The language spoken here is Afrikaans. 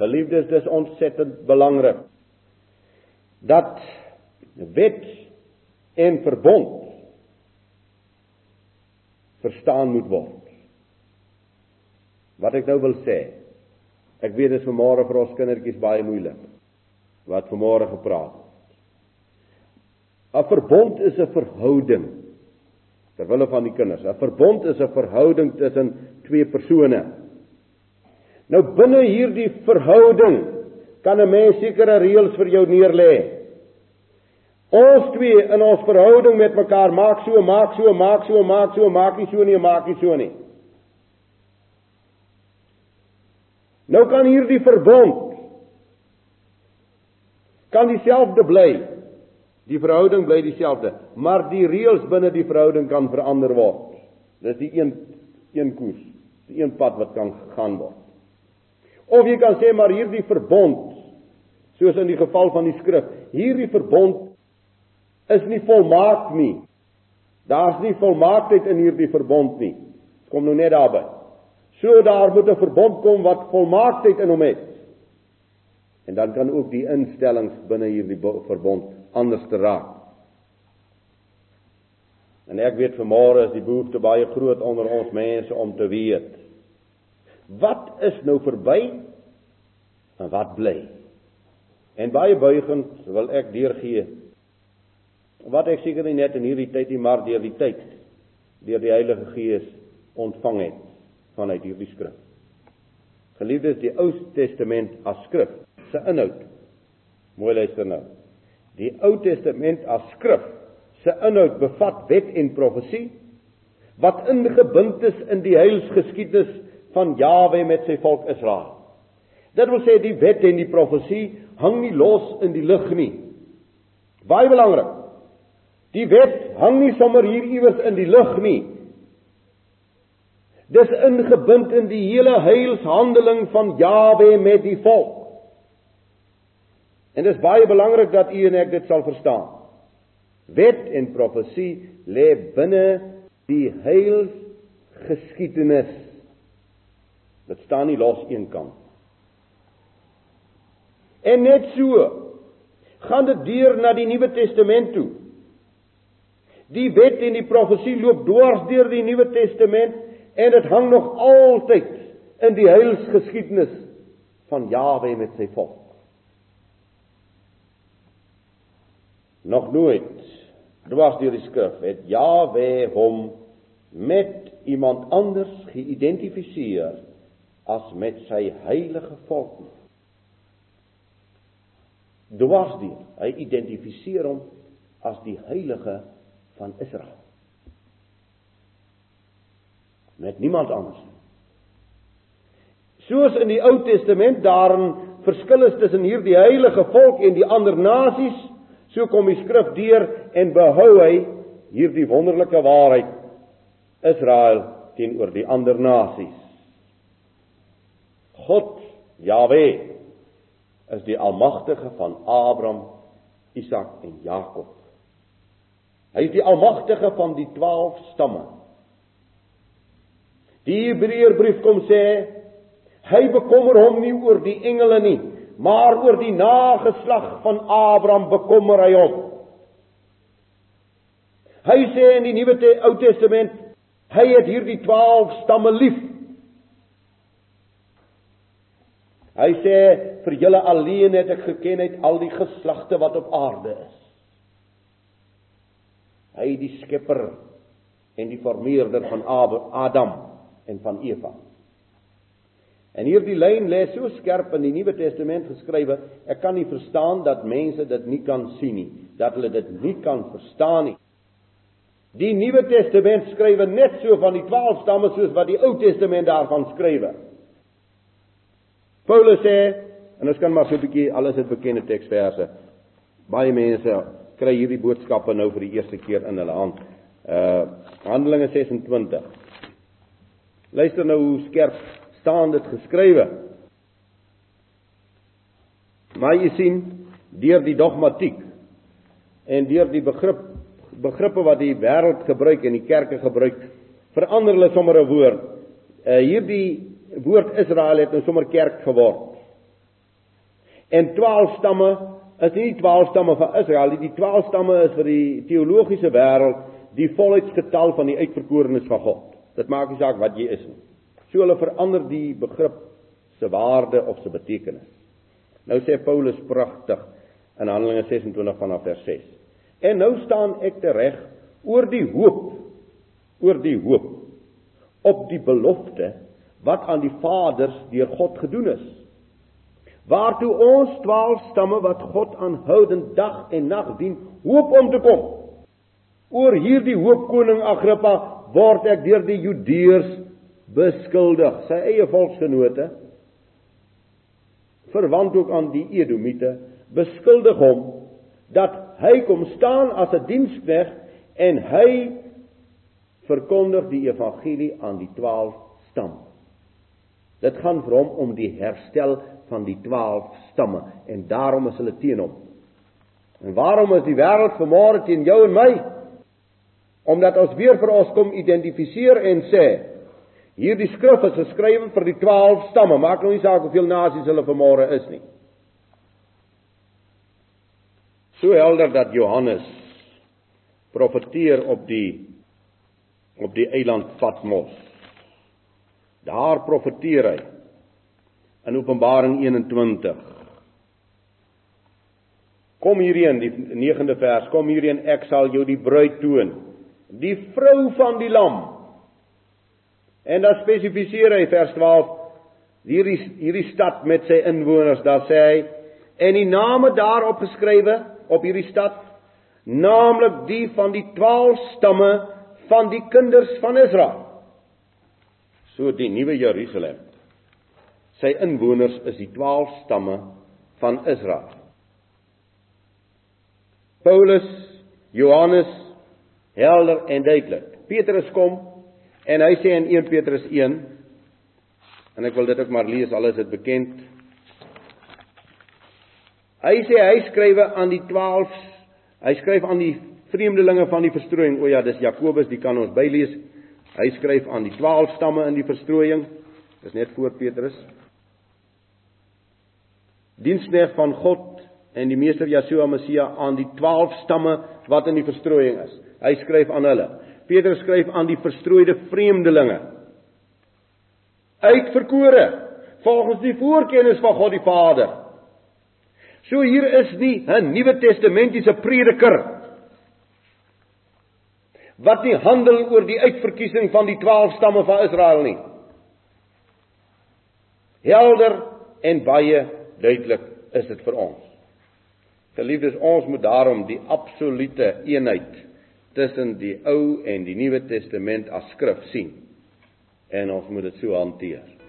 Geliefdes, dis ontsettend belangrik dat wet en verbond verstaan moet word. Wat ek nou wil sê, ek weet dit is vanmôre vir ons kindertjies baie moeilik wat vanmôre gepraat het. 'n Verbond is 'n verhouding terwille van die kinders. 'n Verbond is 'n verhouding tussen twee persone. Nou binne hierdie verhouding kan 'n mens sekere reëls vir jou neerlê. Ons twee in ons verhouding met mekaar maak so, maak so, maak so, maak so, maak nie so nie, maak nie so nie. Nou kan hierdie verbond kan dieselfde bly. Die verhouding bly dieselfde, maar die reëls binne die verhouding kan verander word. Dis die een een koers, die een pad wat kan gegaan word. Of jy kan sê maar hierdie verbond soos in die geval van die skrif, hierdie verbond is nie volmaak nie. Daar's nie volmaaktheid in hierdie verbond nie. Kom nou net daarby. So daar moet 'n verbond kom wat volmaaktheid in hom het. En dan kan ook die instellings binne hierdie verbond anders te raak. En ek weet vanmôre is die behoefte baie groot onder ons mense om te weet wat is nou verby en wat bly. En baie buigend wil ek deurgee wat ek seker nie net in hierdie tyd nie, maar deur die tyd deur die Heilige Gees ontvang het vanuit hierdie skrif. Geliefdes, die Ou Testament as skrif se inhoud. Mooi luister nou. Die Ou Testament as skrif se inhoud bevat wet en profesie wat ingebind is in die heilsgeskiedenis van Jawe met sy volk Israel. Dit wil sê die wet en die profesie hang nie los in die lug nie. Baie belangrik. Die wet hang nie sommer hier iewers in die lug nie. Dis ingebind in die hele heilshandeling van Jawe met die volk. En dit is baie belangrik dat u en ek dit sal verstaan. Wet en profesie lê binne die heilsgeskiedenis. Dit staan nie los eenkant. En net so gaan dit deur na die Nuwe Testament toe. Die wet en die profesie loop dwars deur die Nuwe Testament en dit hang nog altyd in die heilsgeskiedenis van Jawe met sy volk. Nog nooit dwars deur die skrif het Jawe hom met iemand anders geïdentifiseer as met sy heilige volk nie. Dwars deur, hy identifiseer hom as die heilige van Israel. Met niemand anders nie. Soos in die Ou Testament daarin verskil is tussen hierdie heilige volk en die ander nasies, so kom die skrif deur en behou hy hierdie wonderlike waarheid Israel teenoor die ander nasies. God Jahwe is die almagtige van Abraham, Isak en Jakob. Hy is die almagtige van die 12 stamme. Die Hebreërbrief kom sê hy bekommer hom nie oor die engele nie, maar oor die nageslag van Abraham bekommer hy hom. Hy sê in die Nuwe Ou Testament, hy het hierdie 12 stamme lief. Hy sê vir julle alleen het ek geken uit al die geslagte wat op aarde is hy die skepper en die vormeerder van Adam en van Eva. En hierdie lyn lê so skerp in die Nuwe Testament geskrywe, ek kan nie verstaan dat mense dit nie kan sien nie, dat hulle dit nie kan verstaan nie. Die Nuwe Testament skrywe net so van die 12 stamme soos wat die Ou Testament daarvan skrywe. Paulus sê, en ons kan maar so 'n bietjie alles het bekende teksverse. Baie mense kry hierdie boodskappe nou vir die eerste keer in hulle hand. Uh Handelinge 26. Luister nou hoe skerp staan dit geskrywe. Maar jy sien deur die dogmatiek en deur die begrip begrippe wat die wêreld gebruik en die kerke gebruik, verander hulle sommer 'n woord. Uh hierdie woord Israel het nou sommer kerk geword. En 12 stamme is nie die 12 stamme van Israel nie. Die 12 stamme is vir die teologiese wêreld die volheidsgetal van die uitverkorenes van God. Dit maak nie saak wat jy is nie. So hulle verander die begrip se waarde of se betekenis. Nou sê Paulus pragtig in Handelinge 26 vanaf vers 6. En nou staan ek tereg oor die hoop oor die hoop op die belofte wat aan die vaders deur God gedoen is. Waartoe ons 12 stamme wat God aanhoudend dag en nag dien, hoop om te kom. Oor hierdie hoop koning Agrippa word ek deur die Judeërs beskuldig, sy eie volksgenote verwant ook aan die Edomite, beskuldig hom dat hy kom staan as 'n diensknegt en hy verkondig die evangelie aan die 12 stam. Dit gaan vir hom om die herstel van die 12 stamme en daarom is hulle teen hom. En waarom is die wêreld vanmôre teen jou en my? Omdat ons weer vir ons kom identifiseer en sê hierdie skrif is geskrywe vir die 12 stamme, maak nou nie saak hoeveel nasies hulle vanmôre is nie. So helder dat Johannes profeteer op die op die eiland Patmos. Daar profeteer hy in Openbaring 21. Kom hierheen, die 9de vers, kom hierheen, ek sal jou die bruid toon, die vrou van die lam. En dan spesifiseer hy vers 12 hierdie hierdie stad met sy inwoners, daar sê hy en die name daarop geskrywe op hierdie stad naamlik die van die 12 stamme van die kinders van Israel. So die nuwe Jerusalem. Sy inwoners is die 12 stamme van Israel. Paulus, Johannes helder en duidelik. Petrus kom en hy sê in 1 Petrus 1 en ek wil dit ook maar lees al is dit bekend. Hy sê hy skrywe aan die 12 hy skryf aan die vreemdelinge van die verstrooiing. O ja, dis Jakobus, die kan ons bylees. Hy skryf aan die 12 stamme in die verstrooiing. Dis net voor Petrus. Diensknegt van God en die meester Yeshua Messia aan die 12 stamme wat in die verstrooiing is. Hy skryf aan hulle. Petrus skryf aan die verstrooide vreemdelinge. Uitverkore volgens die voorkennis van God die Vader. So hier is nie 'n Nuwe Testamentiese prediker wat nie handel oor die uitverkiesing van die 12 stamme van Israel nie. Helder en baie duidelik is dit vir ons. Geliefdes, ons moet daarom die absolute eenheid tussen die Ou en die Nuwe Testament as skrif sien en ons moet dit so hanteer.